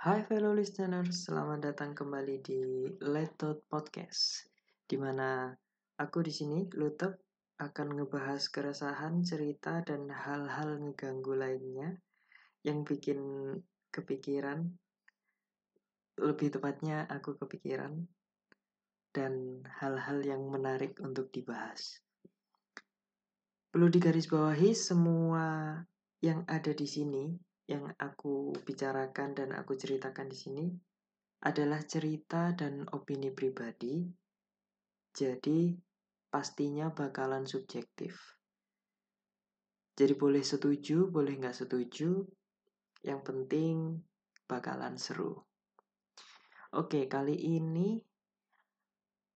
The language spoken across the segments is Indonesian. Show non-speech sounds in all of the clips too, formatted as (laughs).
Hai fellow listeners, selamat datang kembali di Letot Podcast. Di mana aku di sini, Lutep, akan ngebahas keresahan, cerita, dan hal-hal ngeganggu lainnya yang bikin kepikiran. Lebih tepatnya aku kepikiran dan hal-hal yang menarik untuk dibahas. Perlu digarisbawahi semua yang ada di sini yang aku bicarakan dan aku ceritakan di sini adalah cerita dan opini pribadi. Jadi pastinya bakalan subjektif. Jadi boleh setuju, boleh nggak setuju. Yang penting bakalan seru. Oke, kali ini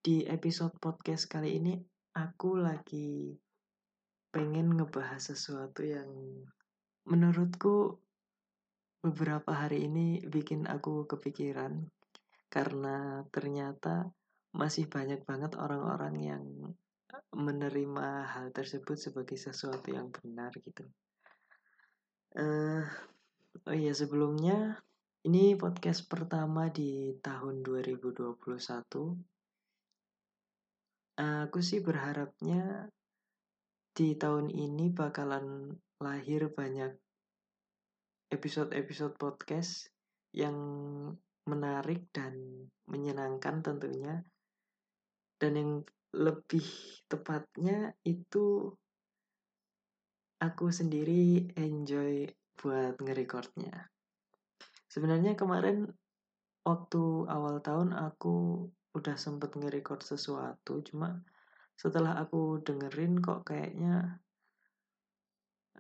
di episode podcast kali ini aku lagi pengen ngebahas sesuatu yang menurutku beberapa hari ini bikin aku kepikiran karena ternyata masih banyak banget orang-orang yang menerima hal tersebut sebagai sesuatu yang benar gitu. Uh, oh iya sebelumnya ini podcast pertama di tahun 2021. Uh, aku sih berharapnya di tahun ini bakalan lahir banyak episode-episode podcast yang menarik dan menyenangkan tentunya. Dan yang lebih tepatnya itu aku sendiri enjoy buat ngerekordnya sebenarnya kemarin waktu awal tahun aku udah sempet ngerekord sesuatu cuma setelah aku dengerin kok kayaknya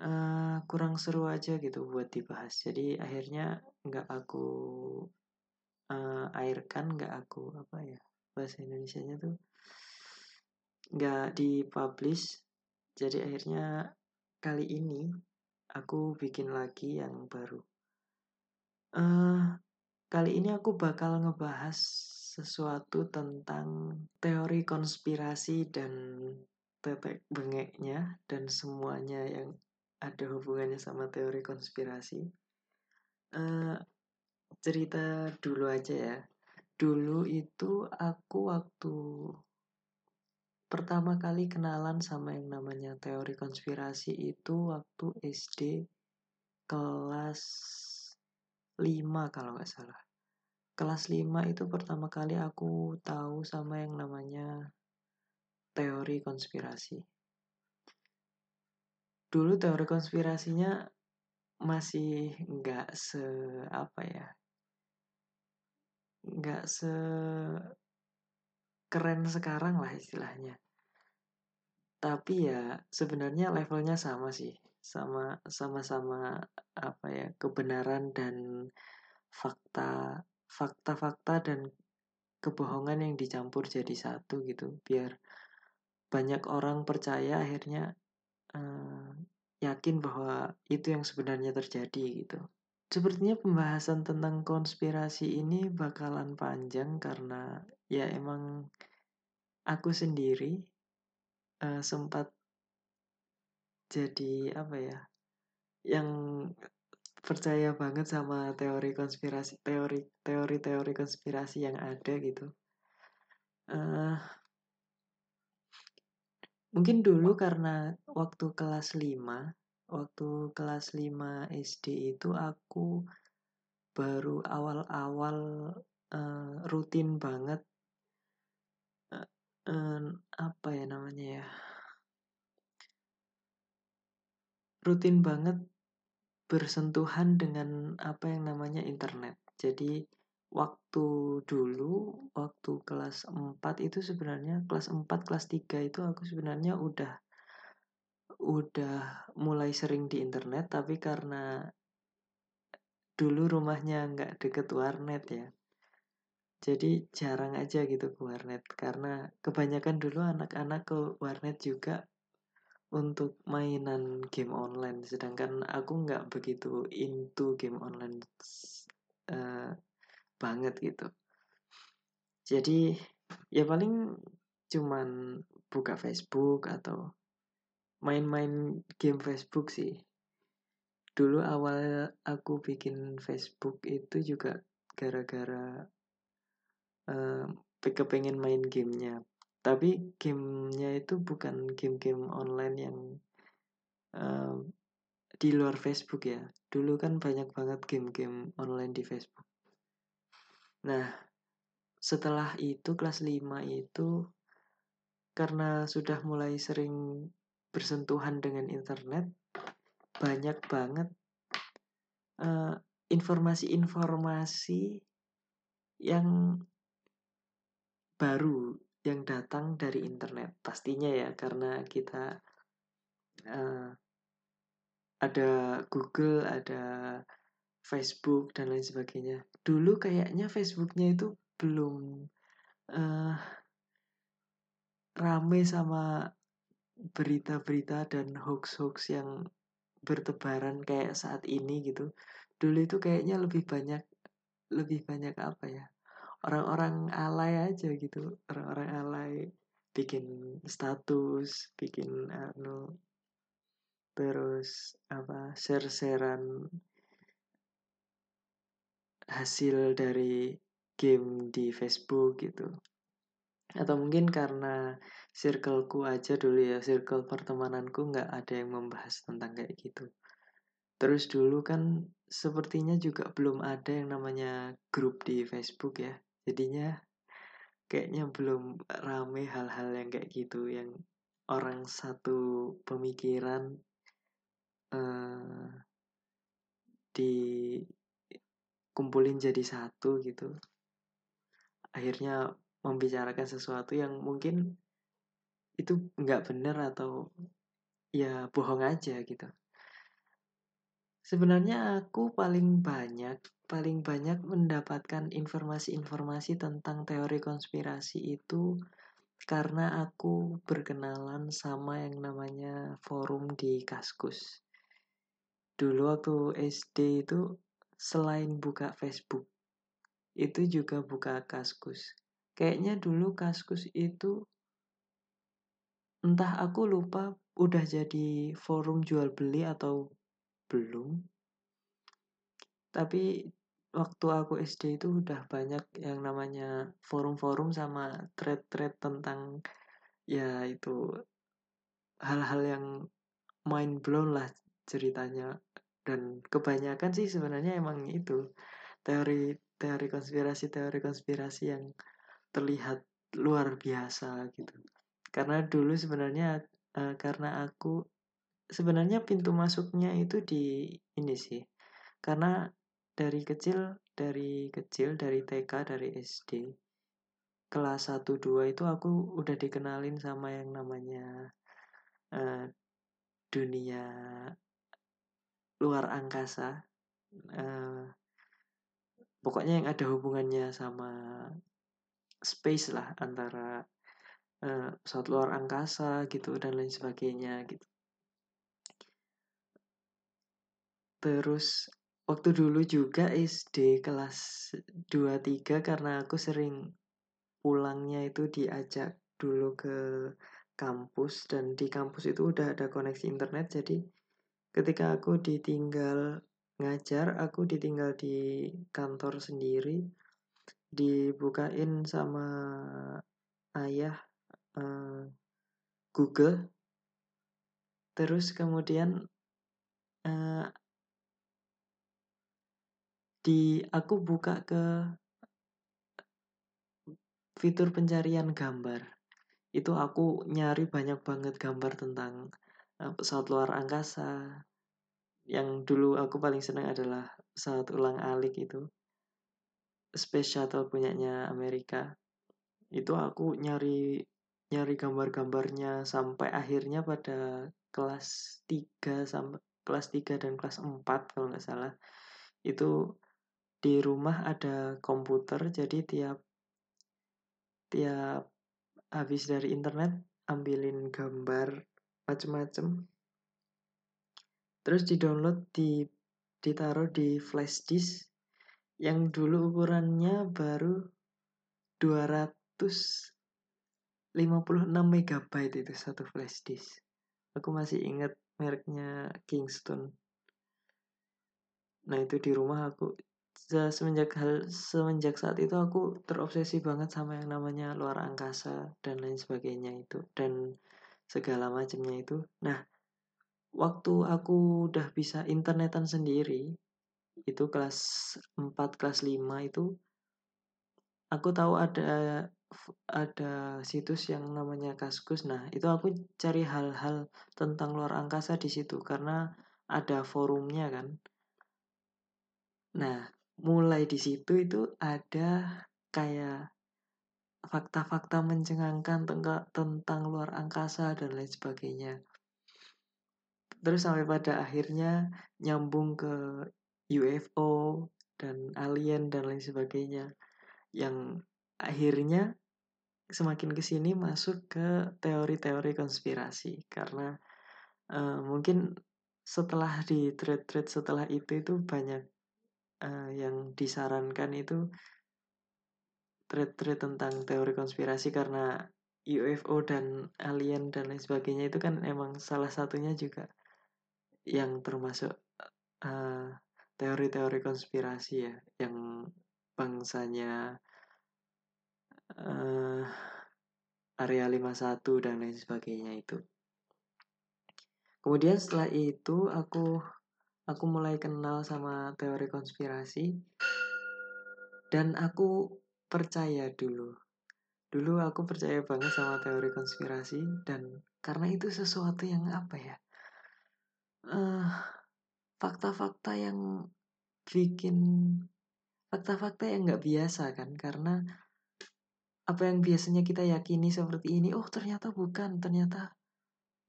uh, kurang seru aja gitu buat dibahas. Jadi akhirnya nggak aku uh, airkan nggak aku apa ya bahasa Indonesia nya tuh nggak dipublish. Jadi akhirnya kali ini aku bikin lagi yang baru. Uh, kali ini aku bakal ngebahas sesuatu tentang teori konspirasi dan tetek bengeknya dan semuanya yang ada hubungannya sama teori konspirasi. Uh, cerita dulu aja ya. Dulu itu aku waktu pertama kali kenalan sama yang namanya teori konspirasi itu waktu SD kelas 5 kalau nggak salah. Kelas 5 itu pertama kali aku tahu sama yang namanya teori konspirasi dulu teori konspirasinya masih nggak se apa ya nggak se keren sekarang lah istilahnya. Tapi ya sebenarnya levelnya sama sih sama sama-sama apa ya kebenaran dan fakta fakta-fakta dan kebohongan yang dicampur jadi satu gitu biar banyak orang percaya akhirnya uh, yakin bahwa itu yang sebenarnya terjadi gitu. Sepertinya pembahasan tentang konspirasi ini bakalan panjang karena ya emang aku sendiri uh, sempat jadi apa ya yang percaya banget sama teori konspirasi teori teori teori konspirasi yang ada gitu uh, Mungkin dulu karena waktu kelas 5, waktu kelas 5 SD itu aku baru awal-awal uh, rutin banget uh, uh, apa ya namanya ya rutin banget bersentuhan dengan apa yang namanya internet. Jadi waktu dulu waktu kelas 4 itu sebenarnya kelas 4 kelas 3 itu aku sebenarnya udah udah mulai sering di internet tapi karena dulu rumahnya nggak deket warnet ya. Jadi jarang aja gitu ke warnet karena kebanyakan dulu anak-anak ke warnet juga untuk mainan game online. Sedangkan aku nggak begitu into game online uh, banget gitu. Jadi ya paling cuman buka Facebook atau main-main game Facebook sih. Dulu awal aku bikin Facebook itu juga gara-gara uh, kepengen main gamenya. Tapi gamenya itu bukan game-game online yang uh, di luar Facebook ya. Dulu kan banyak banget game-game online di Facebook nah setelah itu kelas 5 itu karena sudah mulai sering bersentuhan dengan internet banyak banget uh, informasi-informasi yang baru yang datang dari internet. Pastinya ya karena kita uh, ada Google ada Facebook dan lain sebagainya. Dulu kayaknya Facebooknya itu belum uh, rame sama berita-berita dan hoax-hoax yang bertebaran kayak saat ini gitu. Dulu itu kayaknya lebih banyak lebih banyak apa ya orang-orang alay aja gitu. Orang-orang alay bikin status bikin anu terus apa share-sharean hasil dari game di Facebook gitu. Atau mungkin karena circleku aja dulu ya circle pertemananku nggak ada yang membahas tentang kayak gitu. Terus dulu kan sepertinya juga belum ada yang namanya grup di Facebook ya. Jadinya kayaknya belum rame hal-hal yang kayak gitu yang orang satu pemikiran uh, dikumpulin jadi satu gitu akhirnya membicarakan sesuatu yang mungkin itu nggak benar atau ya bohong aja gitu. Sebenarnya aku paling banyak paling banyak mendapatkan informasi-informasi tentang teori konspirasi itu karena aku berkenalan sama yang namanya forum di Kaskus. Dulu waktu SD itu selain buka Facebook, itu juga buka Kaskus. Kayaknya dulu Kaskus itu entah aku lupa udah jadi forum jual beli atau belum. Tapi waktu aku SD itu udah banyak yang namanya forum-forum sama thread-thread tentang ya itu hal-hal yang mind blown lah ceritanya dan kebanyakan sih sebenarnya emang itu teori teori konspirasi teori konspirasi yang terlihat luar biasa gitu. Karena dulu sebenarnya uh, karena aku sebenarnya pintu masuknya itu di ini sih. Karena dari kecil dari kecil dari TK dari SD kelas 1 2 itu aku udah dikenalin sama yang namanya uh, dunia luar angkasa uh, pokoknya yang ada hubungannya sama space lah antara uh, pesawat luar angkasa gitu dan lain sebagainya gitu. Terus waktu dulu juga SD kelas 2-3 karena aku sering pulangnya itu diajak dulu ke kampus dan di kampus itu udah ada koneksi internet jadi ketika aku ditinggal ngajar aku ditinggal di kantor sendiri dibukain sama ayah uh, Google. Terus kemudian uh, di aku buka ke fitur pencarian gambar. Itu aku nyari banyak banget gambar tentang pesawat luar angkasa. Yang dulu aku paling senang adalah pesawat ulang alik itu. Space Shuttle punyanya Amerika. Itu aku nyari nyari gambar-gambarnya sampai akhirnya pada kelas 3 sampai kelas 3 dan kelas 4 kalau nggak salah. Itu di rumah ada komputer jadi tiap tiap habis dari internet ambilin gambar macem-macem terus di download di ditaruh di flash disk yang dulu ukurannya baru 256 MB itu satu flash disk. Aku masih ingat mereknya Kingston. Nah itu di rumah aku semenjak hal semenjak saat itu aku terobsesi banget sama yang namanya luar angkasa dan lain sebagainya itu dan segala macamnya itu. Nah, waktu aku udah bisa internetan sendiri itu kelas 4 kelas 5 itu aku tahu ada ada situs yang namanya Kaskus. Nah, itu aku cari hal-hal tentang luar angkasa di situ karena ada forumnya kan. Nah, mulai di situ itu ada kayak fakta-fakta mencengangkan tentang luar angkasa dan lain sebagainya. Terus sampai pada akhirnya nyambung ke UFO dan alien dan lain sebagainya. Yang akhirnya semakin ke sini masuk ke teori-teori konspirasi karena uh, mungkin setelah di thread-thread setelah itu itu banyak uh, yang disarankan itu thread-thread tentang teori konspirasi karena UFO dan alien dan lain sebagainya itu kan emang salah satunya juga yang termasuk uh, teori-teori konspirasi ya yang bangsanya uh, area 51 dan lain sebagainya itu. Kemudian setelah itu aku aku mulai kenal sama teori konspirasi dan aku percaya dulu. Dulu aku percaya banget sama teori konspirasi dan karena itu sesuatu yang apa ya? Uh, fakta-fakta yang bikin fakta-fakta yang nggak biasa kan karena apa yang biasanya kita yakini seperti ini, oh ternyata bukan, ternyata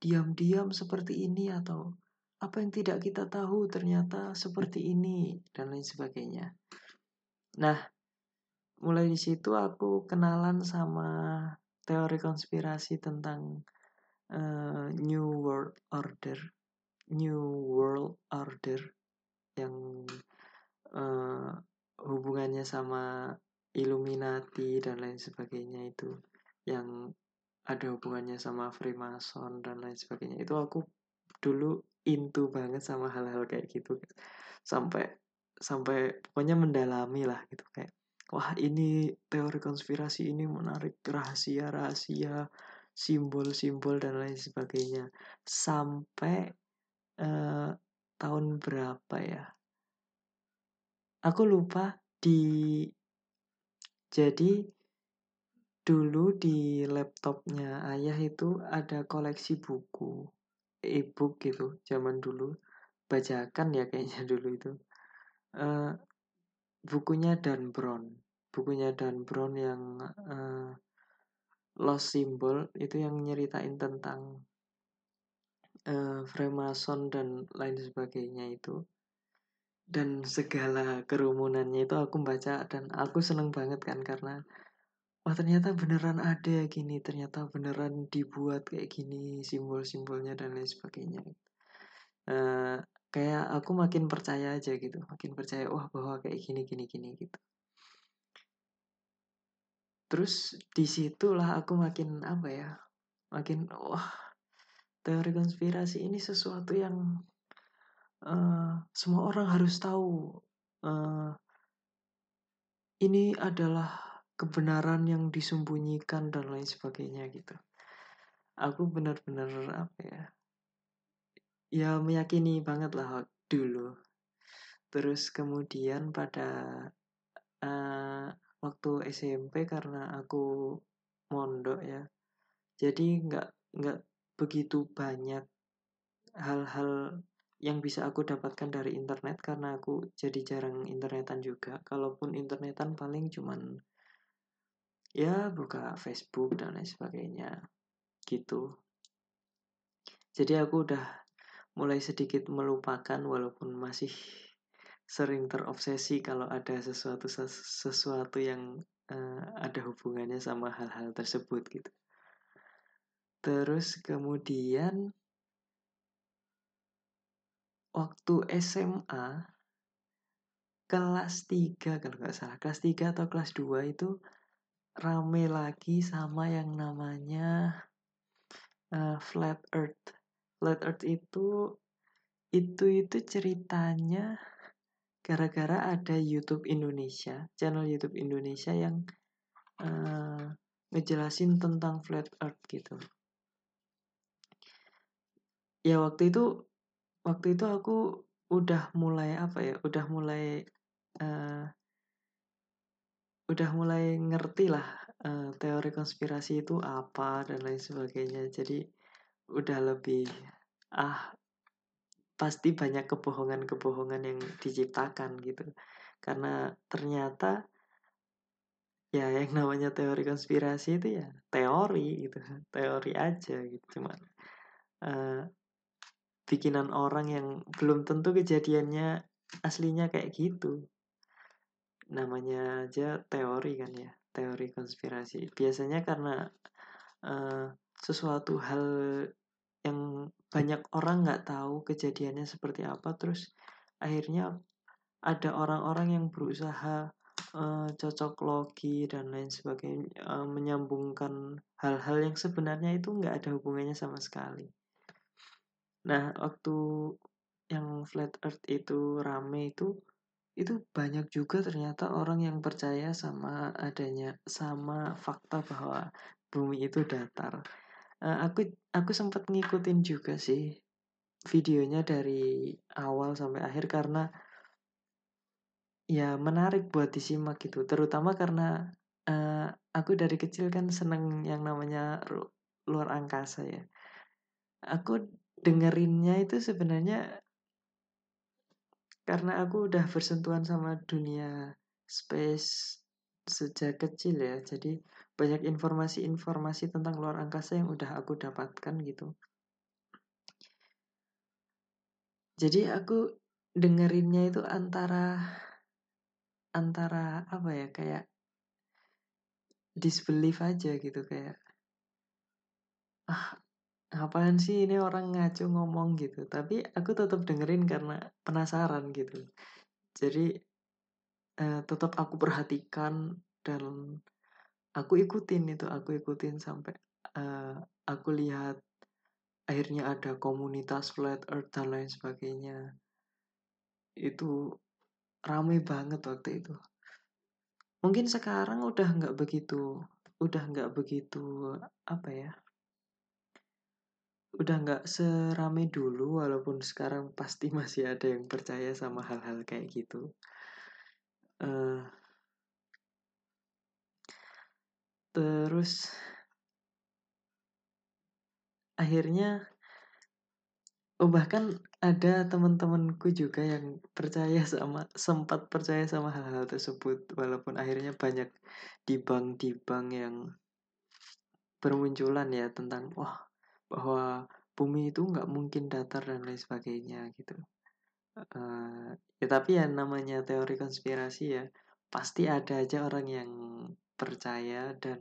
diam-diam seperti ini atau apa yang tidak kita tahu ternyata seperti ini dan lain sebagainya. Nah, mulai di situ aku kenalan sama teori konspirasi tentang uh, New World Order, New World Order yang uh, hubungannya sama Illuminati dan lain sebagainya itu yang ada hubungannya sama Freemason dan lain sebagainya. Itu aku dulu into banget sama hal-hal kayak gitu sampai sampai pokoknya mendalami lah gitu kayak wah ini teori konspirasi ini menarik. Rahasia-rahasia simbol-simbol dan lain sebagainya. Sampai uh, tahun berapa ya? Aku lupa di jadi dulu di laptopnya ayah itu ada koleksi buku e-book gitu zaman dulu. Bacakan ya kayaknya (laughs) dulu itu. Uh, bukunya Dan Brown. Bukunya Dan Brown yang uh, Lost Symbol itu yang nyeritain tentang uh, Freemason dan lain sebagainya itu. Dan segala kerumunannya itu aku baca dan aku seneng banget kan karena wah ternyata beneran ada gini ternyata beneran dibuat kayak gini simbol-simbolnya dan lain sebagainya. Uh, kayak aku makin percaya aja gitu makin percaya wah bahwa kayak gini gini gini gitu terus di situlah aku makin apa ya makin wah teori konspirasi ini sesuatu yang uh, semua orang harus tahu uh, ini adalah kebenaran yang disembunyikan dan lain sebagainya gitu. Aku benar-benar apa ya? Ya meyakini banget lah dulu. Terus kemudian pada uh, waktu SMP karena aku mondok ya, jadi nggak nggak begitu banyak hal-hal yang bisa aku dapatkan dari internet karena aku jadi jarang internetan juga. Kalaupun internetan paling cuman ya buka Facebook dan lain sebagainya gitu. Jadi aku udah mulai sedikit melupakan walaupun masih sering terobsesi kalau ada sesuatu sesuatu yang uh, ada hubungannya sama hal-hal tersebut gitu. Terus kemudian waktu SMA kelas 3 kalau nggak salah kelas 3 atau kelas 2 itu rame lagi sama yang namanya uh, flat earth flat earth itu itu itu ceritanya gara-gara ada YouTube Indonesia, channel YouTube Indonesia yang uh, ngejelasin tentang flat earth gitu. Ya waktu itu waktu itu aku udah mulai apa ya, udah mulai uh, udah mulai ngerti lah uh, teori konspirasi itu apa dan lain sebagainya. Jadi udah lebih ah pasti banyak kebohongan-kebohongan yang diciptakan gitu. Karena ternyata ya yang namanya teori konspirasi itu ya teori gitu, teori aja gitu. Cuma uh, bikinan orang yang belum tentu kejadiannya aslinya kayak gitu. Namanya aja teori kan ya teori konspirasi. Biasanya karena uh, sesuatu hal yang banyak orang nggak tahu kejadiannya seperti apa terus akhirnya ada orang-orang yang berusaha uh, cocok logi dan lain sebagainya uh, menyambungkan hal-hal yang sebenarnya itu nggak ada hubungannya sama sekali nah waktu yang flat earth itu rame itu itu banyak juga ternyata orang yang percaya sama adanya sama fakta bahwa bumi itu datar. Uh, aku aku sempat ngikutin juga sih videonya dari awal sampai akhir karena ya menarik buat disimak gitu, terutama karena uh, aku dari kecil kan seneng yang namanya luar angkasa ya. Aku dengerinnya itu sebenarnya karena aku udah bersentuhan sama dunia space sejak kecil ya. Jadi banyak informasi-informasi tentang luar angkasa yang udah aku dapatkan gitu. Jadi aku dengerinnya itu antara antara apa ya kayak disbelief aja gitu kayak ah ngapain sih ini orang ngaco ngomong? gitu. Tapi aku tetap dengerin karena penasaran gitu. Jadi eh, tetap aku perhatikan dan aku ikutin itu aku ikutin sampai eh, aku lihat akhirnya ada komunitas flat earth dan lain sebagainya. Itu ramai banget waktu itu. Mungkin sekarang udah nggak begitu udah nggak begitu apa ya udah nggak serame dulu walaupun sekarang pasti (laughs) masih ada yang percaya sama hal-hal kayak gitu uh, terus akhirnya oh bahkan ada teman-temanku juga yang percaya sama sempat percaya sama hal-hal tersebut walaupun akhirnya banyak di bank-di bank yang bermunculan ya tentang wah bahwa bumi itu nggak mungkin datar dan lain sebagainya gitu. Ya tapi ya namanya teori konspirasi ya pasti ada aja orang yang percaya dan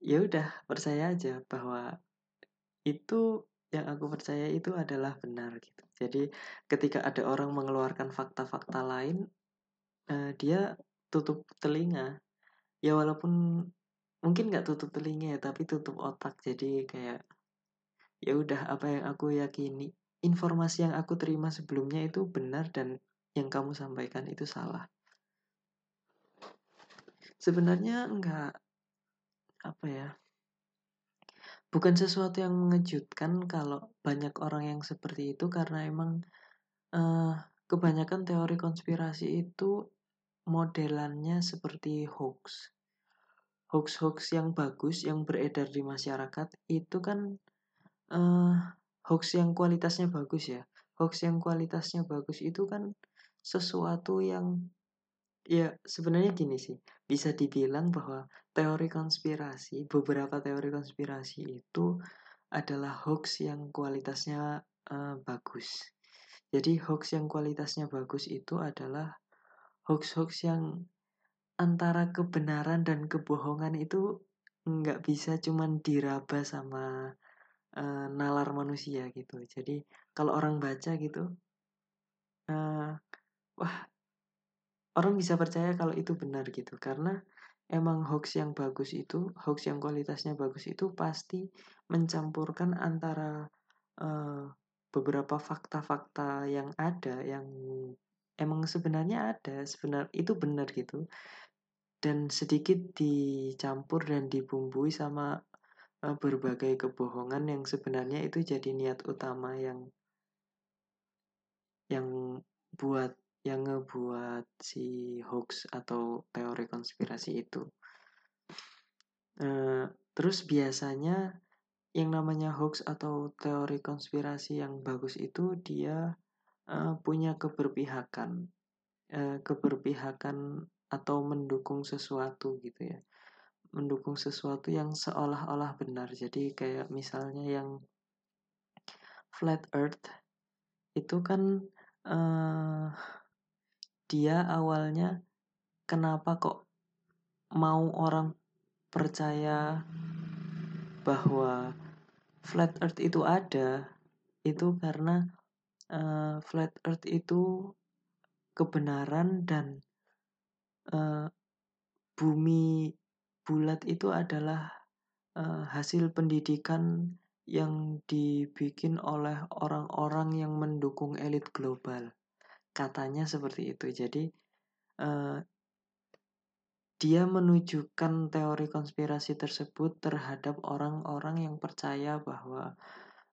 ya udah percaya aja bahwa itu yang aku percaya itu adalah benar gitu. Jadi ketika ada orang mengeluarkan fakta-fakta lain, uh, dia tutup telinga. Ya walaupun mungkin nggak tutup telinga ya, tapi tutup otak. Jadi kayak ya udah apa yang aku yakini informasi yang aku terima sebelumnya itu benar dan yang kamu sampaikan itu salah. Sebenarnya enggak apa ya bukan sesuatu yang mengejutkan kalau banyak orang yang seperti itu karena emang uh, kebanyakan teori konspirasi itu modelannya seperti hoax. Hoax-hoax yang bagus yang beredar di masyarakat itu kan uh, hoax yang kualitasnya bagus ya. Hoax yang kualitasnya bagus itu kan sesuatu yang ya sebenarnya gini sih bisa dibilang bahwa teori konspirasi beberapa teori konspirasi itu adalah hoax yang kualitasnya uh, bagus. Jadi hoax yang kualitasnya bagus itu adalah hoax-hoax yang antara kebenaran dan kebohongan itu nggak bisa cuman diraba sama uh, nalar manusia gitu. Jadi kalau orang baca gitu, uh, wah orang bisa percaya kalau itu benar gitu karena emang hoax yang bagus itu, hoax yang kualitasnya bagus itu pasti mencampurkan antara uh, beberapa fakta-fakta yang ada yang emang sebenarnya ada, sebenar itu benar gitu. Dan sedikit dicampur dan dibumbui sama uh, berbagai kebohongan yang sebenarnya itu jadi niat utama yang yang buat yang ngebuat si hoax atau teori konspirasi itu. Uh, terus biasanya yang namanya hoax atau teori konspirasi yang bagus itu dia uh, punya keberpihakan, uh, keberpihakan atau mendukung sesuatu gitu ya, mendukung sesuatu yang seolah-olah benar. Jadi kayak misalnya yang flat Earth itu kan uh, dia awalnya kenapa kok mau orang percaya bahwa flat earth itu ada itu karena uh, flat earth itu kebenaran dan uh, bumi bulat itu adalah uh, hasil pendidikan yang dibikin oleh orang-orang yang mendukung elit global. Katanya seperti itu. Jadi uh, dia menunjukkan teori konspirasi tersebut terhadap orang-orang yang percaya bahwa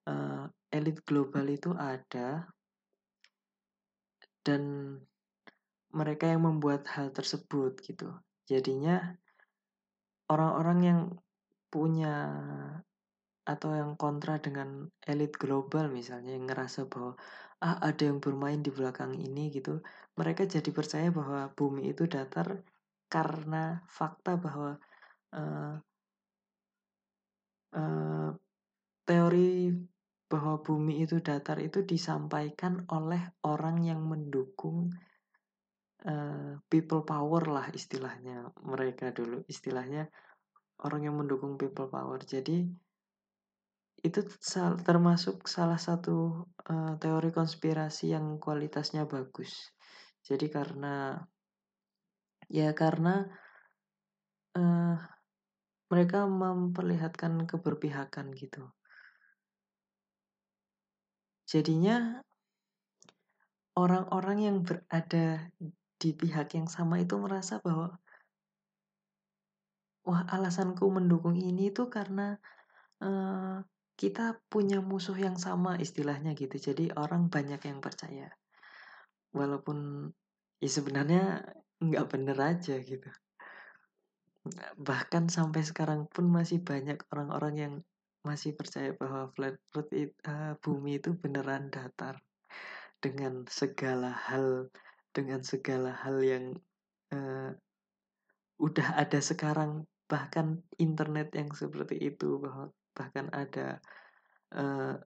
uh, elit global itu ada dan mereka yang membuat hal tersebut gitu. Jadinya orang-orang yang punya atau yang kontra dengan elit global misalnya yang ngerasa bahwa ah ada yang bermain di belakang ini gitu, mereka jadi percaya bahwa bumi itu datar karena fakta bahwa uh, uh, teori bahwa bumi itu datar itu disampaikan oleh orang yang mendukung uh, people power lah istilahnya. Mereka dulu istilahnya orang yang mendukung people power. Jadi itu termasuk salah satu uh, teori konspirasi yang kualitasnya bagus. Jadi karena Ya karena uh, mereka memperlihatkan keberpihakan gitu. Jadinya orang-orang yang berada di pihak yang sama itu merasa bahwa wah alasanku mendukung ini itu karena uh, kita punya musuh yang sama istilahnya gitu. Jadi orang banyak yang percaya. Walaupun ya sebenarnya nggak bener aja gitu bahkan sampai sekarang pun masih banyak orang-orang yang masih percaya bahwa flat earth it, uh, bumi itu beneran datar dengan segala hal dengan segala hal yang uh, udah ada sekarang bahkan internet yang seperti itu bahkan ada uh,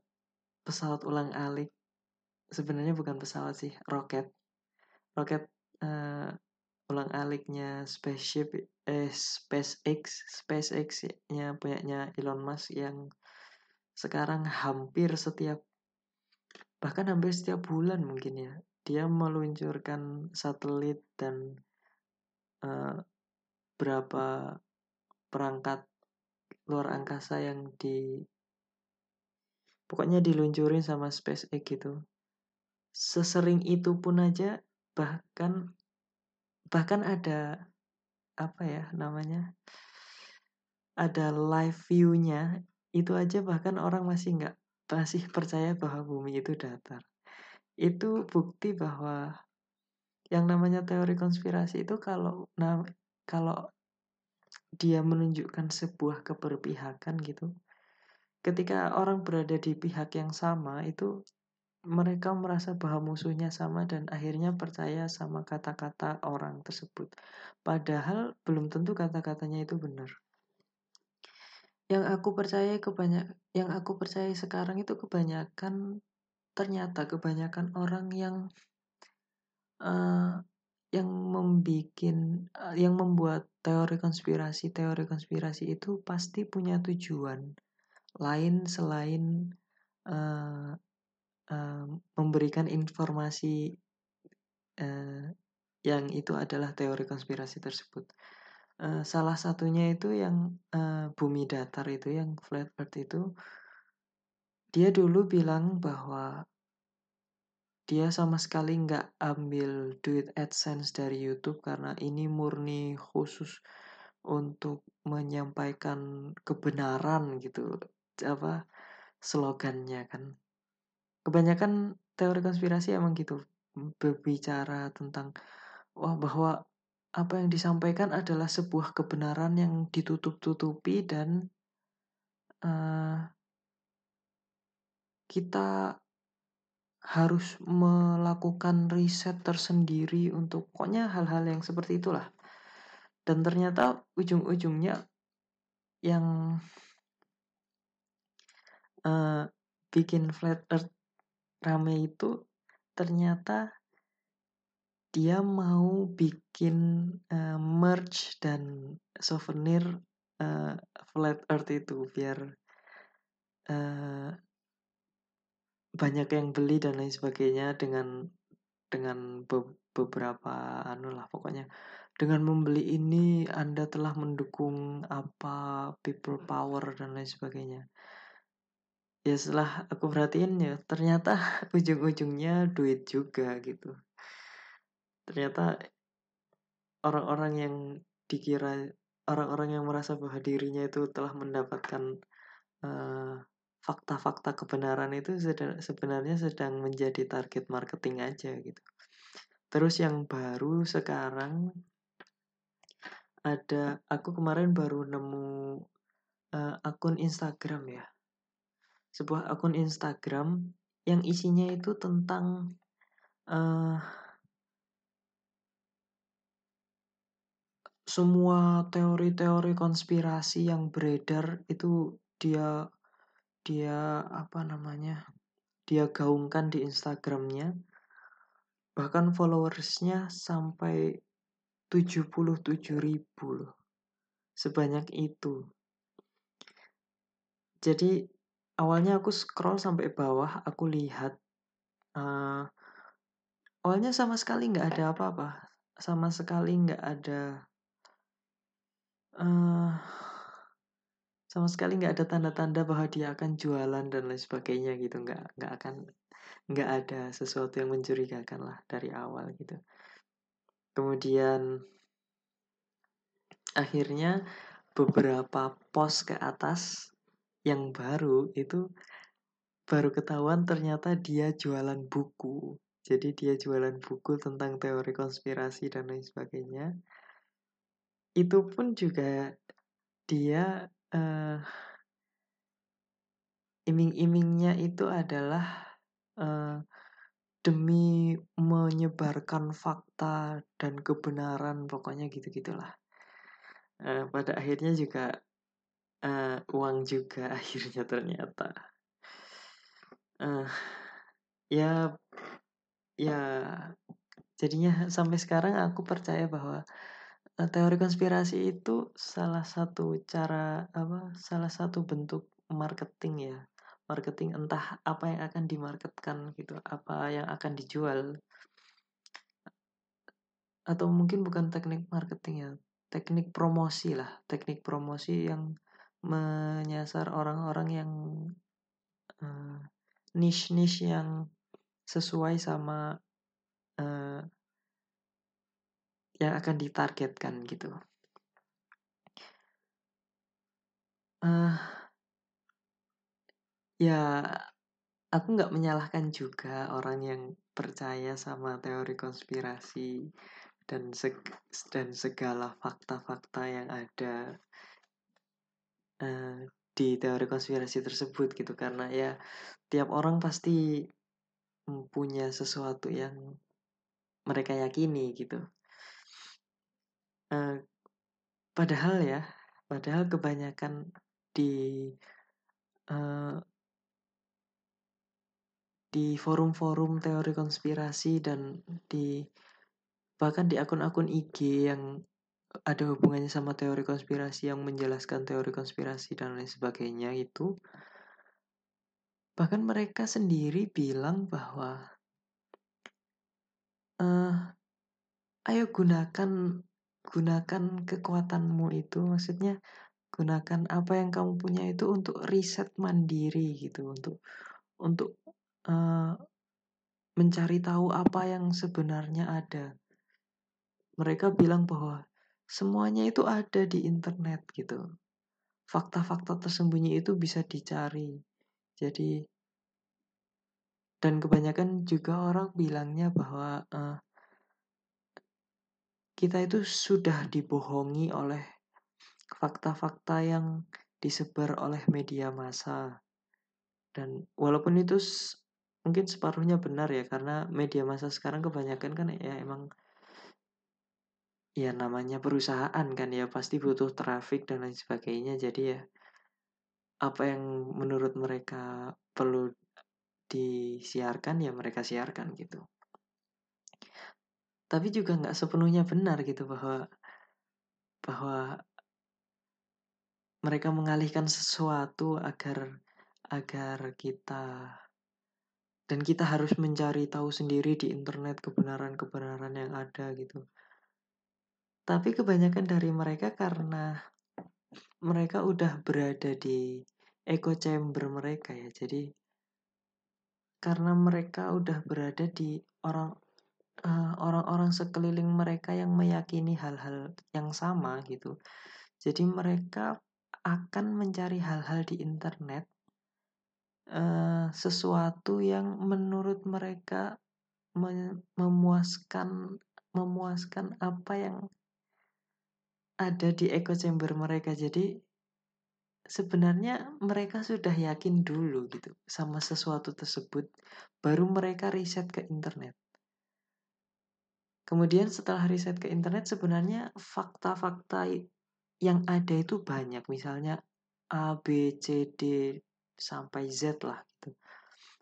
pesawat ulang alik. Sebenarnya bukan pesawat sih roket. Roket uh, ulang-aliknya spaceship eh SpaceX SpaceX-nya punyanya Elon Musk yang sekarang hampir setiap bahkan hampir setiap bulan mungkin ya dia meluncurkan satelit dan uh, berapa perangkat luar angkasa yang di pokoknya diluncurin sama SpaceX gitu. Sesering itu pun aja bahkan bahkan ada apa ya namanya ada live view-nya itu aja bahkan orang masih nggak masih percaya bahwa bumi itu datar itu bukti bahwa yang namanya teori konspirasi itu kalau nah, kalau dia menunjukkan sebuah keberpihakan gitu ketika orang berada di pihak yang sama itu mereka merasa bahwa musuhnya sama dan akhirnya percaya sama kata-kata orang tersebut. Padahal belum tentu kata-katanya itu benar. Yang aku percaya kebanyak yang aku percaya sekarang itu kebanyakan ternyata kebanyakan orang yang uh, yang membikin uh, yang membuat teori konspirasi teori konspirasi itu pasti punya tujuan lain selain uh, memberikan informasi uh, yang itu adalah teori konspirasi tersebut. Uh, salah satunya itu yang uh, bumi datar itu, yang flat earth itu, dia dulu bilang bahwa dia sama sekali nggak ambil duit AdSense dari YouTube karena ini murni khusus untuk menyampaikan kebenaran gitu apa slogannya kan. Kebanyakan teori konspirasi emang gitu berbicara tentang wah bahwa apa yang disampaikan adalah sebuah kebenaran yang ditutup-tutupi dan uh, kita harus melakukan riset tersendiri untuk pokoknya hal-hal yang seperti itulah. Dan ternyata ujung-ujungnya yang uh, bikin flat earth rame itu ternyata dia mau bikin uh, merch dan souvenir uh, flat earth itu biar uh, banyak yang beli dan lain sebagainya dengan dengan be beberapa anu lah pokoknya. Dengan membeli ini Anda telah mendukung apa people power dan lain sebagainya. Ya setelah aku perhatiin ya ternyata (laughs) ujung-ujungnya duit juga gitu. Ternyata orang-orang yang dikira orang-orang yang merasa bahwa dirinya itu telah mendapatkan uh, fakta-fakta kebenaran itu sebenarnya sedang menjadi target marketing aja gitu. Terus yang baru sekarang ada aku kemarin baru nemu uh, akun Instagram ya. Sebuah akun Instagram yang isinya itu tentang uh, semua teori-teori konspirasi yang beredar itu dia dia apa namanya dia gaungkan di Instagramnya. Bahkan followersnya sampai 77 ribu loh. Sebanyak itu. Jadi awalnya aku scroll sampai bawah aku lihat uh, awalnya sama sekali nggak ada apa-apa. Sama sekali nggak ada uh, sama sekali nggak ada tanda-tanda bahwa dia akan jualan dan lain sebagainya gitu. Nggak nggak akan nggak ada sesuatu yang mencurigakan lah dari awal gitu. Kemudian akhirnya beberapa pos ke atas yang baru itu baru ketahuan ternyata dia jualan buku. Jadi dia jualan buku tentang teori konspirasi dan lain sebagainya. Itu pun juga dia uh, iming-imingnya itu adalah uh, demi menyebarkan fakta dan kebenaran pokoknya gitu gitulah uh, pada akhirnya juga uh, uang juga (laughs) akhirnya ternyata. Uh, ya ya jadinya sampai sekarang aku percaya bahwa teori konspirasi itu salah satu cara apa salah satu bentuk marketing ya. Marketing entah apa yang akan dimarketkan gitu apa yang akan dijual. Atau mungkin bukan teknik marketing ya teknik promosi lah teknik promosi yang menyasar orang-orang yang uh, niche-niche yang sesuai sama uh, yang akan ditargetkan gitu. Uh, ya, aku nggak menyalahkan juga orang yang percaya sama teori konspirasi dan seg dan segala fakta-fakta yang ada uh, di teori konspirasi tersebut gitu karena ya tiap orang pasti punya sesuatu yang mereka yakini gitu Padahal ya, padahal kebanyakan di uh, di forum-forum teori konspirasi dan di bahkan di akun-akun IG yang ada hubungannya sama teori konspirasi yang menjelaskan teori konspirasi dan lain sebagainya itu bahkan mereka sendiri bilang bahwa uh, ayo gunakan gunakan kekuatanmu itu maksudnya gunakan apa yang kamu punya itu untuk riset mandiri gitu untuk untuk uh, mencari tahu apa yang sebenarnya ada. Mereka bilang bahwa semuanya itu ada di internet gitu. Fakta-fakta tersembunyi itu bisa dicari. Jadi dan kebanyakan juga orang bilangnya bahwa uh, kita itu sudah dibohongi oleh fakta-fakta yang disebar oleh media massa. Dan walaupun itu mungkin separuhnya benar ya karena media massa sekarang kebanyakan kan ya emang ya namanya perusahaan kan ya pasti butuh traffic dan lain sebagainya jadi ya apa yang menurut mereka perlu disiarkan ya mereka siarkan gitu tapi juga nggak sepenuhnya benar gitu bahwa bahwa mereka mengalihkan sesuatu agar agar kita dan kita harus mencari tahu sendiri di internet kebenaran-kebenaran yang ada gitu. Tapi kebanyakan dari mereka karena mereka udah berada di echo chamber mereka ya. Jadi karena mereka udah berada di orang uh, orang-orang sekeliling mereka yang meyakini hal-hal yang sama gitu. Jadi mereka akan mencari hal-hal di internet uh, sesuatu yang menurut mereka memuaskan memuaskan apa yang ada di echo chamber mereka. Jadi sebenarnya mereka sudah yakin dulu gitu sama sesuatu tersebut baru mereka riset ke internet. Kemudian setelah riset ke internet sebenarnya fakta-fakta yang ada itu banyak. Misalnya A, B, C, D sampai Z lah gitu.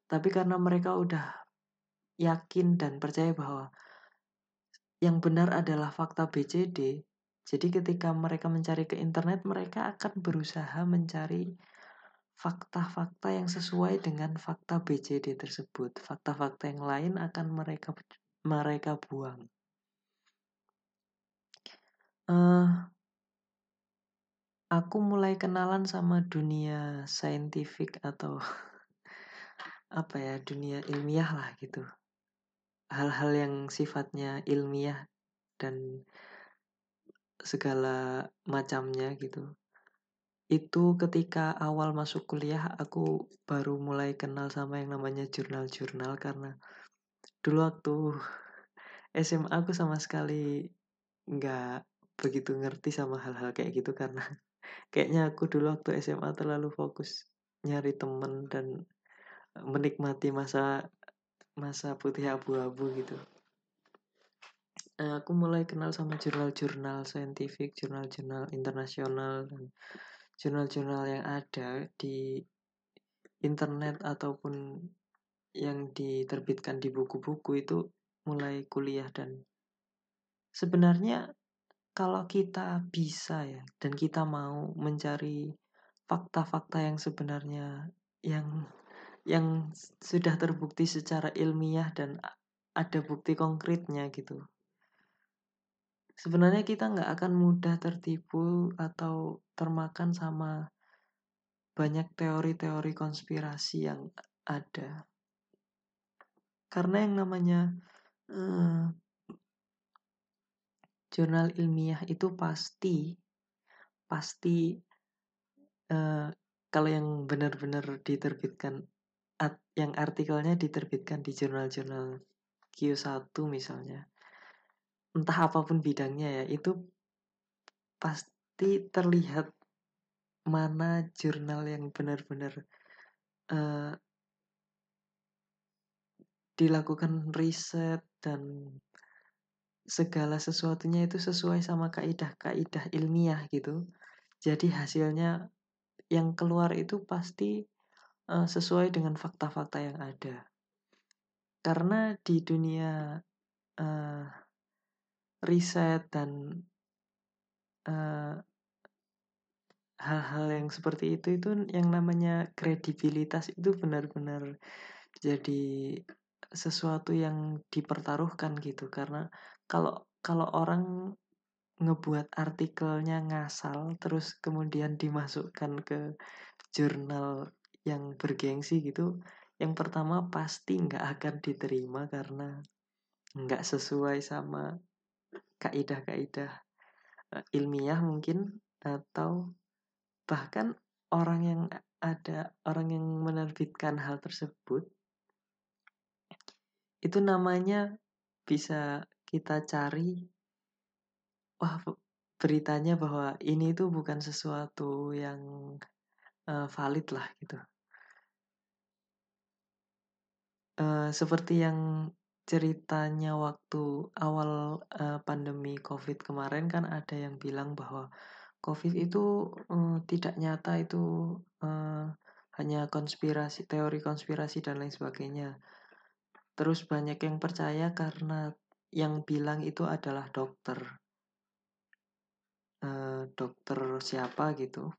Tapi karena mereka udah yakin dan percaya bahwa yang benar adalah fakta B, C, D, jadi ketika mereka mencari ke internet, mereka akan berusaha mencari fakta-fakta yang sesuai dengan fakta BCD tersebut. Fakta-fakta yang lain akan mereka mereka buang. Uh, aku mulai kenalan sama dunia saintifik atau (laughs) apa ya dunia ilmiah lah gitu. Hal-hal yang sifatnya ilmiah dan segala macamnya gitu. Itu ketika awal masuk kuliah aku baru mulai kenal sama yang namanya jurnal-jurnal karena dulu waktu SMA aku sama sekali nggak begitu ngerti sama hal-hal kayak gitu karena (laughs) kayaknya aku dulu waktu SMA terlalu fokus nyari temen dan menikmati masa masa putih abu-abu gitu. Uh, aku mulai kenal sama jurnal-jurnal saintifik, jurnal-jurnal internasional dan jurnal-jurnal yang ada di internet ataupun yang diterbitkan di buku-buku itu mulai kuliah dan sebenarnya kalau kita bisa ya dan kita mau mencari fakta-fakta yang sebenarnya yang yang sudah terbukti secara ilmiah dan ada bukti konkretnya gitu sebenarnya kita nggak akan mudah tertipu atau termakan sama banyak teori-teori konspirasi yang ada. Karena yang namanya uh, jurnal ilmiah itu pasti pasti uh, kalau yang benar-benar diterbitkan yang artikelnya diterbitkan di jurnal-jurnal Q1 misalnya entah apa pun bidangnya ya itu pasti terlihat mana jurnal yang benar-benar uh, dilakukan riset dan segala sesuatunya itu sesuai sama kaidah-kaidah ilmiah gitu. Jadi hasilnya yang keluar itu pasti uh, sesuai dengan fakta-fakta yang ada. Karena di dunia uh, riset dan eh, hal-hal yang seperti itu itu yang namanya kredibilitas itu benar-benar jadi sesuatu yang dipertaruhkan gitu. Karena kalau kalau orang ngebuat artikelnya ngasal terus kemudian dimasukkan ke jurnal yang bergengsi gitu yang pertama pasti nggak akan diterima karena nggak sesuai sama kaidah-kaidah uh, ilmiah mungkin atau bahkan orang yang ada orang yang menerbitkan hal tersebut itu namanya bisa kita cari wah beritanya bahwa ini itu bukan sesuatu yang uh, valid lah gitu. Uh, seperti yang ceritanya waktu awal uh, pandemi covid kemarin kan ada yang bilang bahwa covid itu uh, tidak nyata itu uh, hanya konspirasi teori konspirasi dan lain sebagainya terus banyak yang percaya karena yang bilang itu adalah dokter. Uh, dokter siapa gitu.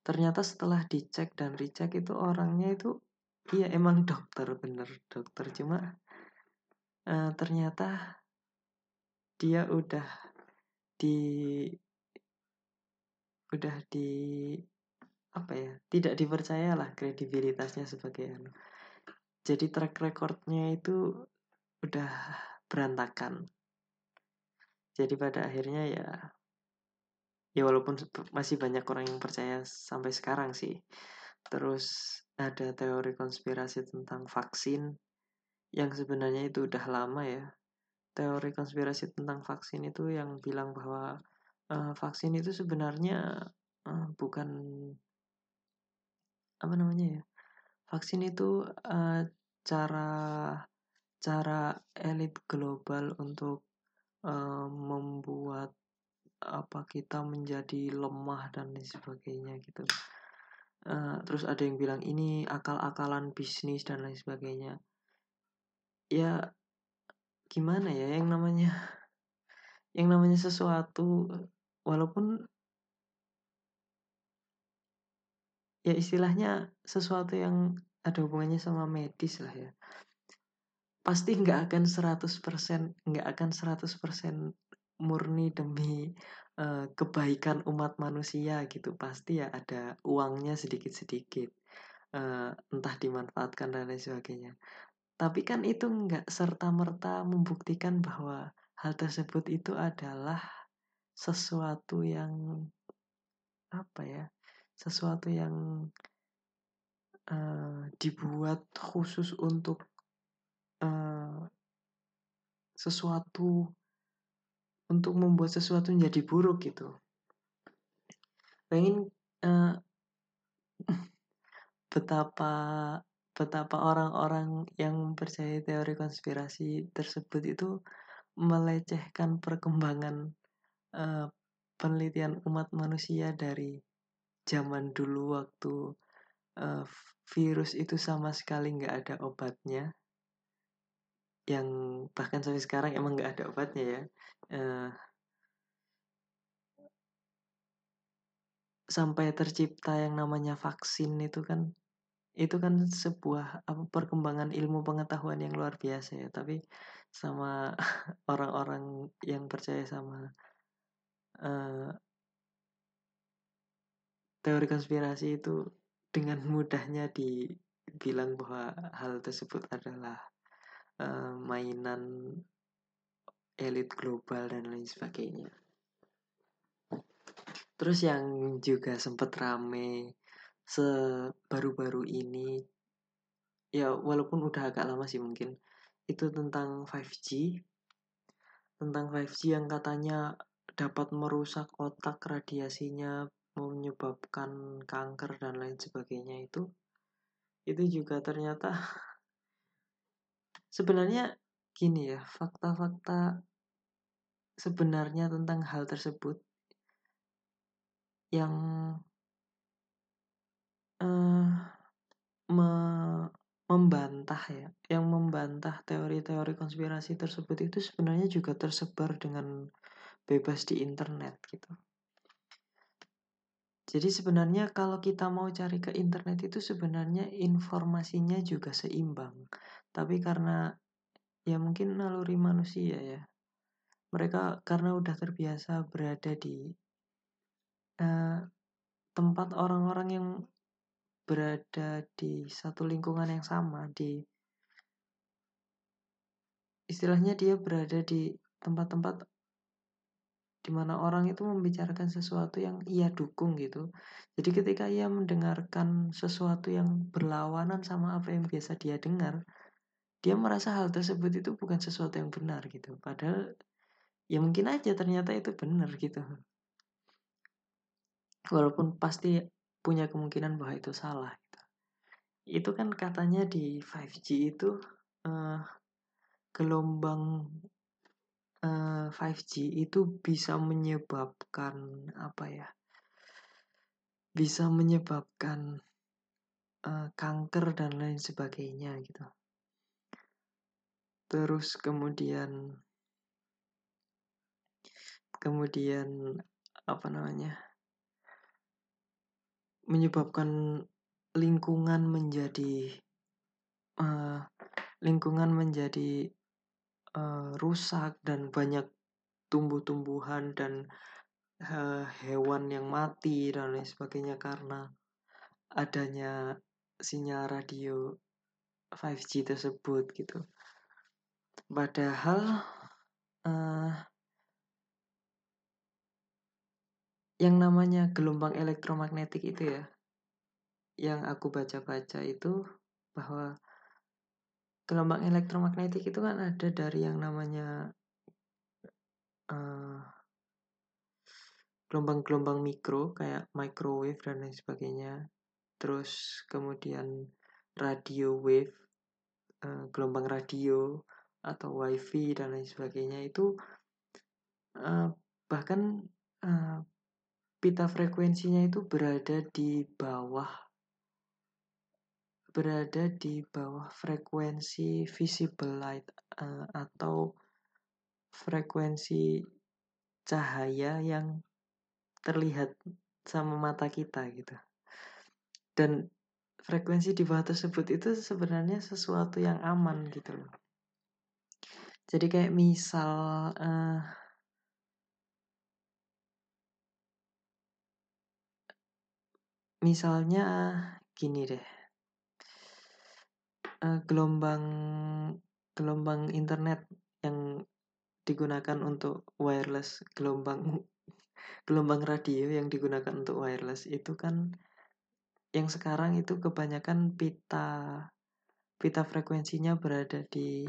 Ternyata setelah dicek dan dicek itu orangnya itu iya emang (laughs) dokter bener dokter. Cuma uh, ternyata dia udah di udah di apa ya tidak dipercaya lah kredibilitasnya sebagai anu jadi track recordnya itu udah berantakan. Jadi pada akhirnya ya ya walaupun masih banyak orang yang percaya sampai sekarang sih. Terus ada teori konspirasi tentang vaksin yang sebenarnya itu udah lama ya. Teori konspirasi tentang vaksin itu yang bilang bahwa uh, vaksin itu sebenarnya uh, bukan apa namanya ya vaksin itu uh, cara cara elit global untuk uh, membuat apa kita menjadi lemah dan lain sebagainya gitu. Uh, terus ada yang bilang ini akal-akalan bisnis dan lain sebagainya. Ya gimana ya yang namanya (laughs) yang namanya sesuatu walaupun ya istilahnya sesuatu yang ada hubungannya sama medis lah ya. Pasti nggak akan 100% nggak akan 100% murni demi uh, kebaikan umat manusia gitu. Pasti ya ada uangnya sedikit-sedikit uh, entah dimanfaatkan dan lain sebagainya. Tapi kan itu nggak serta-merta membuktikan bahwa hal tersebut itu adalah sesuatu yang apa ya sesuatu yang uh, dibuat khusus untuk uh, sesuatu untuk membuat sesuatu menjadi buruk gitu. Pengen uh, (laughs) betapa betapa orang-orang yang percaya teori konspirasi tersebut itu melecehkan perkembangan uh, penelitian umat manusia dari zaman dulu waktu uh, virus itu sama sekali nggak ada obatnya. Yang bahkan sampai sekarang emang nggak ada obatnya ya. Uh, sampai tercipta yang namanya vaksin itu kan itu kan sebuah apa perkembangan ilmu pengetahuan yang luar biasa ya. Tapi sama (laughs) orang-orang yang percaya sama teori konspirasi itu dengan mudahnya dibilang bahwa hal tersebut adalah uh, mainan elit global dan lain sebagainya. Terus yang juga sempat rame sebaru-baru ini, ya walaupun udah agak lama sih mungkin, itu tentang 5G. Tentang 5G yang katanya dapat merusak otak radiasinya menyebabkan kanker dan lain sebagainya itu itu juga ternyata (laughs) sebenarnya gini ya fakta-fakta sebenarnya tentang hal tersebut yang uh, me membantah ya, yang membantah teori-teori konspirasi tersebut itu sebenarnya juga tersebar dengan bebas di internet gitu. Jadi sebenarnya kalau kita mau cari ke internet itu sebenarnya informasinya juga seimbang. Tapi karena ya mungkin naluri manusia ya, mereka karena udah terbiasa berada di uh, tempat orang-orang yang berada di satu lingkungan yang sama di istilahnya dia berada di tempat-tempat di mana orang itu membicarakan sesuatu yang ia dukung gitu. Jadi ketika ia mendengarkan sesuatu yang berlawanan sama apa yang biasa dia dengar, dia merasa hal tersebut itu bukan sesuatu yang benar gitu. Padahal ya mungkin aja ternyata itu benar gitu. Walaupun pasti punya kemungkinan bahwa itu salah gitu. Itu kan katanya di 5G itu uh, gelombang 5G eh, itu bisa menyebabkan apa ya? Bisa menyebabkan uh, kanker dan lain sebagainya gitu. Terus kemudian kemudian apa namanya? menyebabkan lingkungan menjadi uh, lingkungan menjadi uh, rusak dan banyak tumbuh-tumbuhan dan uh, hewan yang mati dan lain sebagainya karena adanya sinyal radio 5G tersebut gitu. Padahal uh, yang namanya gelombang elektromagnetik itu ya, yang aku baca-baca itu bahwa gelombang elektromagnetik itu kan ada dari yang namanya gelombang gelombang-gelombang mikro kayak microwave dan lain sebagainya. Terus kemudian radio wave uh, gelombang radio atau wifi dan lain sebagainya itu uh, bahkan uh, pita frekuensinya itu berada di bawah berada di bawah frekuensi visible light uh, atau frekuensi cahaya yang terlihat sama mata kita gitu. Dan frekuensi di bawah tersebut itu sebenarnya sesuatu yang aman gitu loh. Jadi kayak misal uh, misalnya gini deh uh, gelombang gelombang internet yang digunakan untuk wireless gelombang (laughs) gelombang radio yang digunakan untuk wireless itu kan yang sekarang itu kebanyakan pita pita frekuensinya berada di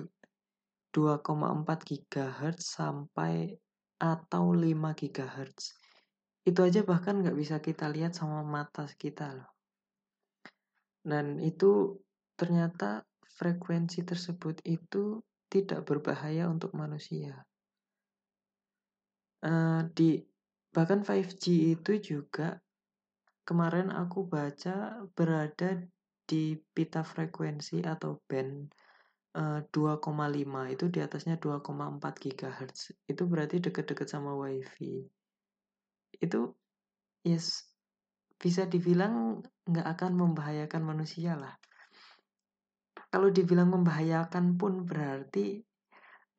2,4 GHz sampai atau 5 GHz. Itu aja bahkan nggak bisa kita lihat sama mata kita loh. Dan itu ternyata frekuensi tersebut itu tidak berbahaya untuk manusia. Uh, di bahkan 5G itu juga kemarin aku baca berada di pita frekuensi atau band uh, eh, 2,5 itu di atasnya 2,4 GHz itu berarti deket-deket sama wifi. Itu yes bisa dibilang nggak akan membahayakan manusia lah kalau dibilang membahayakan pun berarti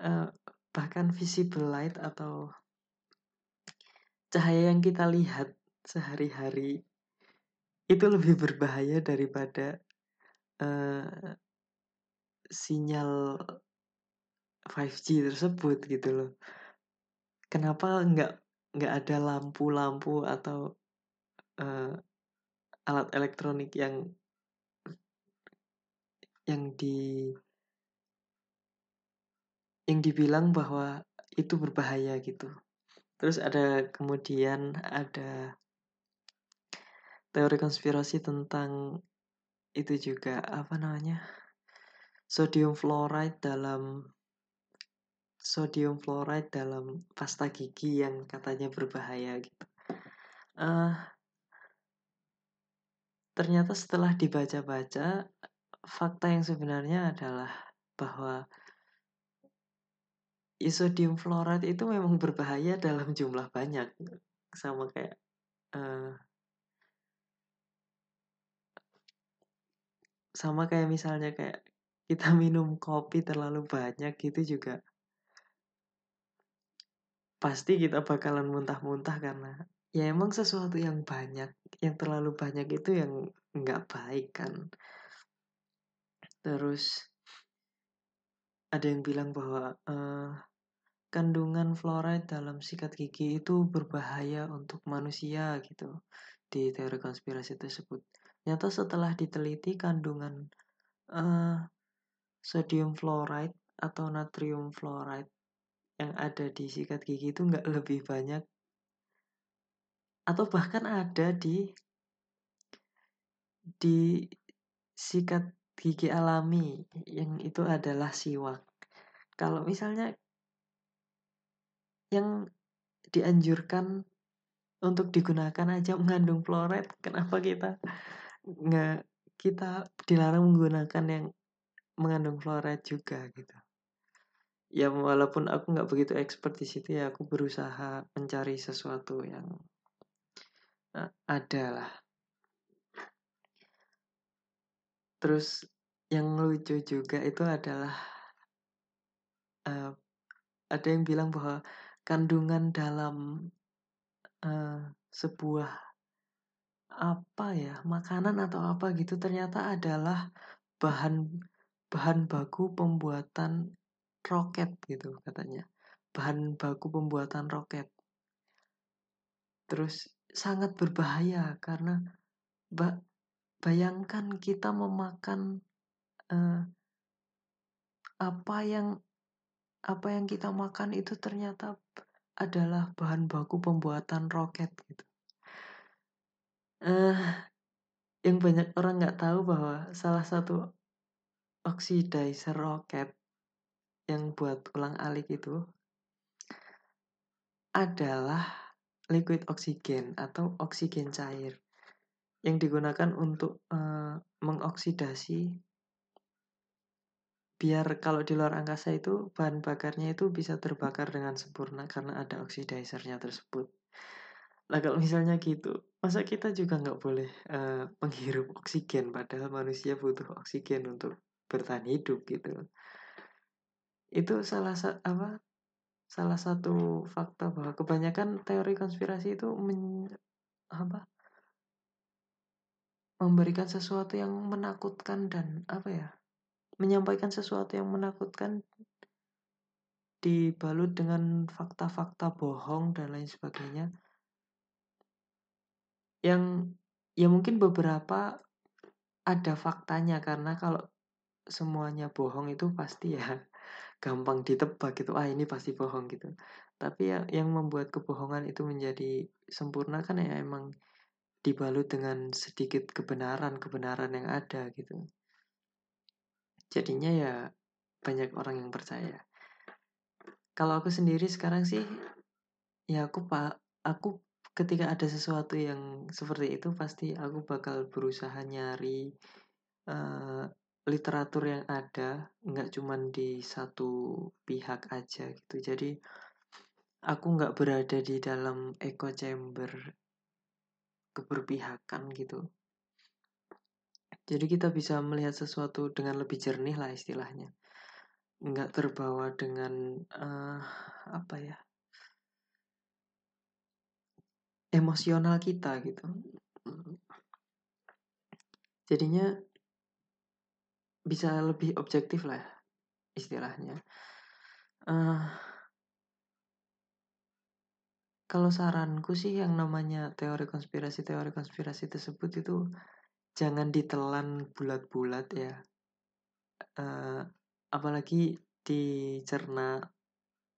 uh, bahkan visible light atau cahaya yang kita lihat sehari-hari itu lebih berbahaya daripada uh, sinyal 5G tersebut gitu loh. Kenapa nggak nggak ada lampu-lampu atau uh, alat elektronik yang yang di yang dibilang bahwa itu berbahaya gitu. Terus ada kemudian ada teori konspirasi tentang itu juga apa namanya? sodium fluoride dalam sodium fluoride dalam pasta gigi yang katanya berbahaya gitu. Uh, ternyata setelah dibaca-baca fakta yang sebenarnya adalah bahwa isodium fluoride itu memang berbahaya dalam jumlah banyak sama kayak uh, sama kayak misalnya kayak kita (laughs) minum kopi terlalu banyak gitu juga pasti kita bakalan muntah-muntah karena ya emang sesuatu yang banyak yang terlalu banyak itu yang nggak baik kan terus ada yang bilang bahwa uh, kandungan fluoride dalam sikat gigi itu berbahaya untuk manusia gitu di teori konspirasi tersebut. Nyata setelah diteliti kandungan uh, sodium fluoride atau natrium fluoride yang ada di sikat gigi itu nggak lebih banyak atau bahkan ada di di sikat gigi alami yang itu adalah siwak. Kalau misalnya yang dianjurkan untuk digunakan aja mengandung fluoride, kenapa kita nggak kita dilarang menggunakan yang mengandung fluoride juga gitu. Ya walaupun aku nggak begitu expert di situ ya aku berusaha mencari sesuatu yang uh, ada lah. Terus yang lucu juga itu adalah uh, ada yang bilang bahwa kandungan dalam uh, sebuah apa ya makanan atau apa gitu ternyata adalah bahan bahan baku pembuatan roket gitu katanya. Bahan baku pembuatan roket. Terus sangat berbahaya karena bayangkan kita memakan uh, apa yang apa yang kita makan itu ternyata adalah bahan baku pembuatan roket gitu. Uh, yang banyak orang nggak tahu bahwa salah satu oxidizer roket yang buat ulang alik itu adalah liquid oksigen atau oksigen cair yang digunakan untuk uh, mengoksidasi biar kalau di luar angkasa itu bahan bakarnya itu bisa terbakar dengan sempurna karena ada oxidizernya tersebut. Nah kalau misalnya gitu, masa kita juga nggak boleh uh, menghirup oksigen padahal manusia butuh oksigen untuk bertahan hidup gitu. Itu salah satu apa? Salah satu fakta bahwa kebanyakan teori konspirasi itu men, apa? Memberikan sesuatu yang menakutkan dan apa ya? menyampaikan sesuatu yang menakutkan dibalut dengan fakta-fakta bohong dan lain sebagainya yang ya mungkin beberapa ada faktanya karena kalau semuanya bohong itu pasti ya (laughs) gampang ditebak gitu ah ini pasti bohong gitu tapi ya yang membuat kebohongan itu menjadi sempurna kan ya emang dibalut dengan sedikit kebenaran kebenaran yang ada gitu. Jadinya ya banyak orang yang percaya. Kalau aku sendiri sekarang sih ya aku pak aku ketika ada sesuatu yang seperti itu pasti aku bakal berusaha nyari uh, literatur yang ada nggak cuman di satu pihak aja gitu. Jadi aku nggak berada di dalam echo chamber keberpihakan gitu jadi kita bisa melihat sesuatu dengan lebih jernih lah istilahnya. Nggak terbawa dengan uh, apa ya emosional kita gitu. Jadinya bisa lebih objektif lah istilahnya. Uh, kalau saranku sih yang namanya teori konspirasi teori konspirasi tersebut itu jangan ditelan bulat-bulat ya. Uh, apalagi dicerna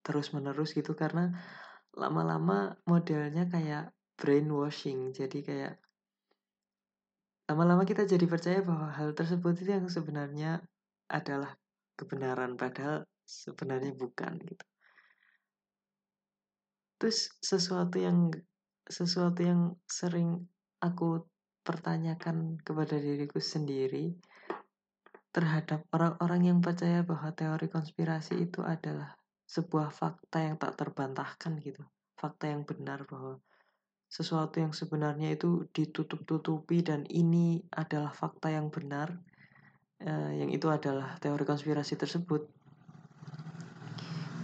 terus-menerus gitu karena lama-lama modelnya kayak brainwashing. Jadi kayak lama-lama kita jadi percaya bahwa hal tersebut itu yang sebenarnya adalah kebenaran padahal sebenarnya bukan gitu terus sesuatu yang sesuatu yang sering aku pertanyakan kepada diriku sendiri terhadap orang-orang yang percaya bahwa teori konspirasi itu adalah sebuah fakta yang tak terbantahkan gitu. Fakta yang benar bahwa sesuatu yang sebenarnya itu ditutup-tutupi dan ini adalah fakta yang benar. Eh, yang itu adalah teori konspirasi tersebut.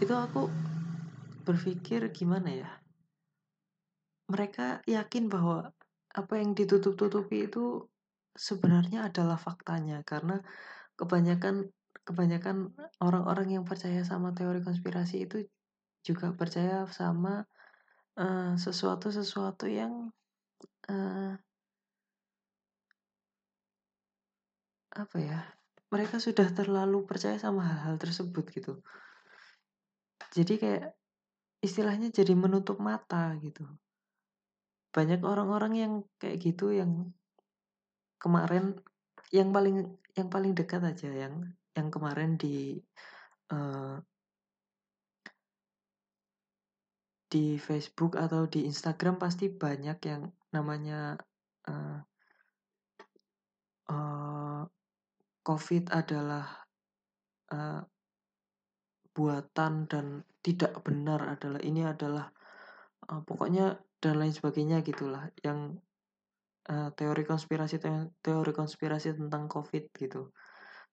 Itu aku berpikir gimana ya? Mereka yakin bahwa apa yang ditutup-tutupi itu sebenarnya adalah faktanya karena kebanyakan kebanyakan orang-orang yang percaya sama teori konspirasi itu juga percaya sama uh, sesuatu-sesuatu yang uh, apa ya mereka sudah terlalu percaya sama hal-hal tersebut gitu jadi kayak istilahnya jadi menutup mata gitu. Banyak orang-orang yang kayak gitu yang kemarin yang paling yang paling dekat aja yang yang kemarin di uh, di Facebook atau di Instagram pasti banyak yang namanya uh, uh, COVID adalah uh, buatan dan tidak benar adalah ini adalah uh, pokoknya dan lain sebagainya gitulah yang uh, teori konspirasi teori konspirasi tentang COVID gitu.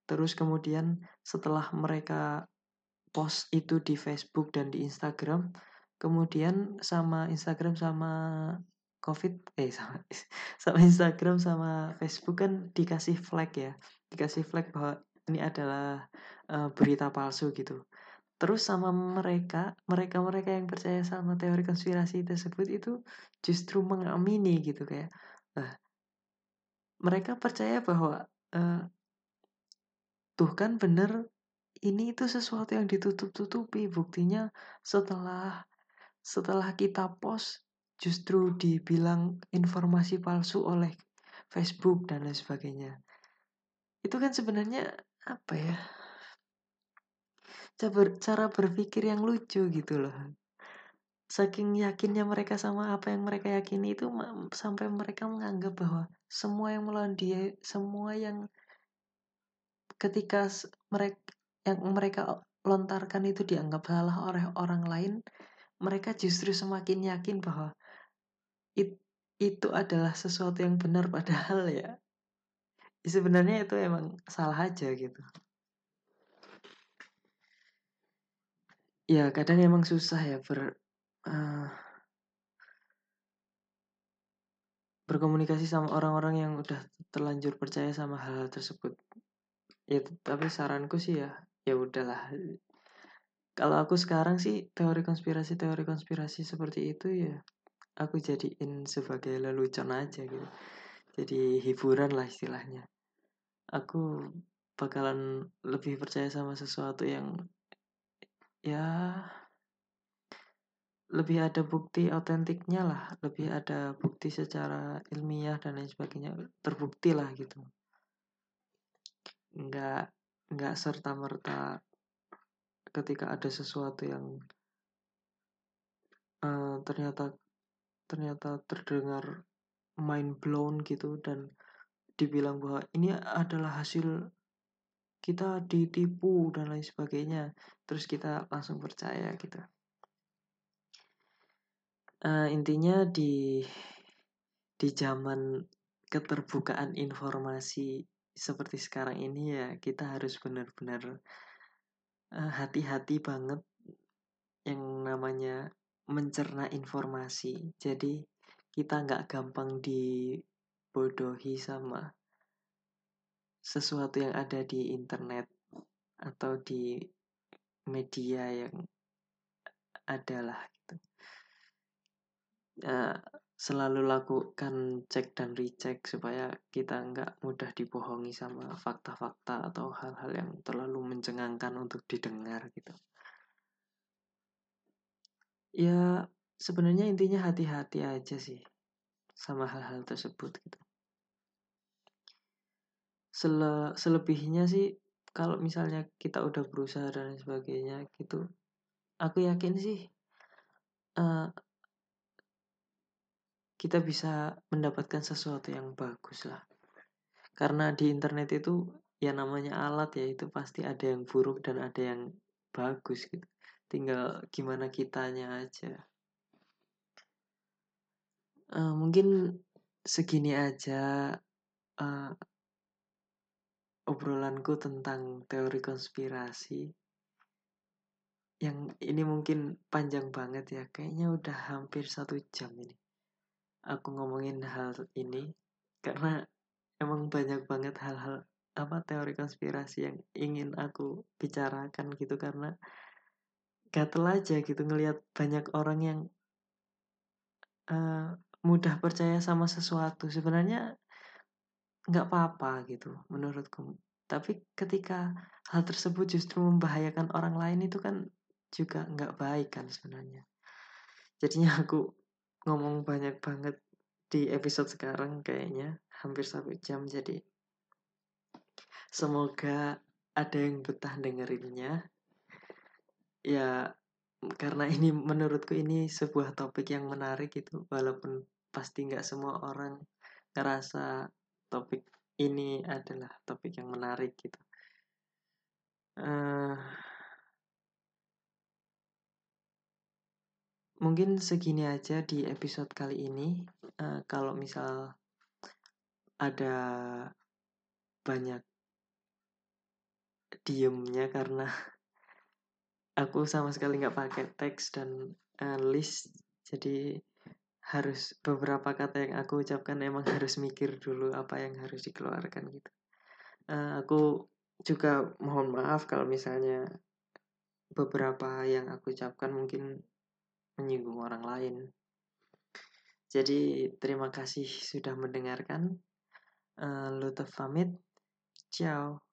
Terus kemudian setelah mereka post itu di Facebook dan di Instagram, kemudian sama Instagram sama COVID eh sama (laughs) sama Instagram sama Facebook kan dikasih flag ya, dikasih flag bahwa ini adalah uh, berita palsu gitu. Terus sama mereka, mereka-mereka yang percaya sama teori konspirasi tersebut itu justru mengamini gitu kayak Nah, mereka percaya bahwa uh, tuh kan bener ini itu sesuatu yang ditutup-tutupi. Buktinya setelah setelah kita post justru dibilang informasi palsu oleh Facebook dan lain sebagainya. Itu kan sebenarnya apa ya? Cara berpikir yang lucu gitu loh. Saking yakinnya mereka sama apa yang mereka yakini itu sampai mereka menganggap bahwa semua yang melawan dia semua yang ketika mereka yang mereka lontarkan itu dianggap salah oleh orang lain mereka justru semakin yakin bahwa it, itu adalah sesuatu yang benar padahal ya. Sebenarnya itu emang salah aja gitu ya kadang emang susah ya ber uh, berkomunikasi sama orang-orang yang udah terlanjur percaya sama hal-hal tersebut. Ya tapi saranku sih ya ya udahlah. Kalau aku sekarang sih teori konspirasi teori konspirasi seperti itu ya aku jadiin sebagai lelucon aja gitu. Jadi hiburan lah istilahnya. Aku bakalan lebih percaya sama sesuatu yang ya lebih ada bukti autentiknya lah, lebih ada bukti secara ilmiah dan lain sebagainya, terbukti lah gitu. Enggak enggak serta merta ketika ada sesuatu yang uh, ternyata ternyata terdengar mind blown gitu dan dibilang bahwa ini adalah hasil kita ditipu dan lain sebagainya terus kita langsung percaya gitu. Uh, intinya di di zaman keterbukaan informasi seperti sekarang ini ya kita harus benar-benar uh, hati-hati banget yang namanya mencerna informasi. Jadi kita nggak gampang dibodohi sama sesuatu yang ada di internet atau di media yang adalah uh, selalu lakukan cek dan recheck supaya kita nggak mudah dibohongi sama fakta-fakta atau hal-hal yang terlalu mencengangkan untuk didengar gitu. Ya sebenarnya intinya hati-hati aja sih sama hal-hal tersebut gitu. Sele selebihnya sih kalau misalnya kita udah berusaha dan sebagainya gitu, aku yakin sih uh, kita bisa mendapatkan sesuatu yang bagus lah. Karena di internet itu ya namanya alat ya itu pasti ada yang buruk dan ada yang bagus gitu. Tinggal gimana kitanya aja. Uh, mungkin segini aja uh, obrolanku tentang teori konspirasi yang ini mungkin panjang banget ya. Kayaknya udah hampir satu jam ini aku ngomongin hal ini karena emang banyak banget hal-hal apa teori konspirasi yang ingin aku bicarakan gitu. Karena gatel aja gitu ngelihat banyak orang yang uh, mudah percaya sama sesuatu. Sebenarnya nggak apa-apa gitu menurutku. Tapi ketika hal tersebut justru membahayakan orang lain itu kan juga nggak baik kan sebenarnya. Jadinya (laughs) aku ngomong banyak banget di episode sekarang kayaknya hampir satu jam jadi semoga ada yang betah dengerinnya. Ya karena ini menurutku ini sebuah topik yang menarik gitu walaupun pasti nggak semua orang ngerasa topik ini adalah topik yang menarik gitu. Uh, mungkin segini aja di episode kali ini. Uh, kalau misal ada banyak diemnya karena (laughs) aku sama sekali nggak pakai teks dan uh, list jadi harus beberapa kata yang aku ucapkan emang harus mikir dulu apa yang harus dikeluarkan gitu. Uh, aku juga mohon maaf kalau misalnya beberapa yang aku ucapkan mungkin menyinggung orang lain. Jadi terima kasih sudah mendengarkan. Uh, Lutuf pamit. Ciao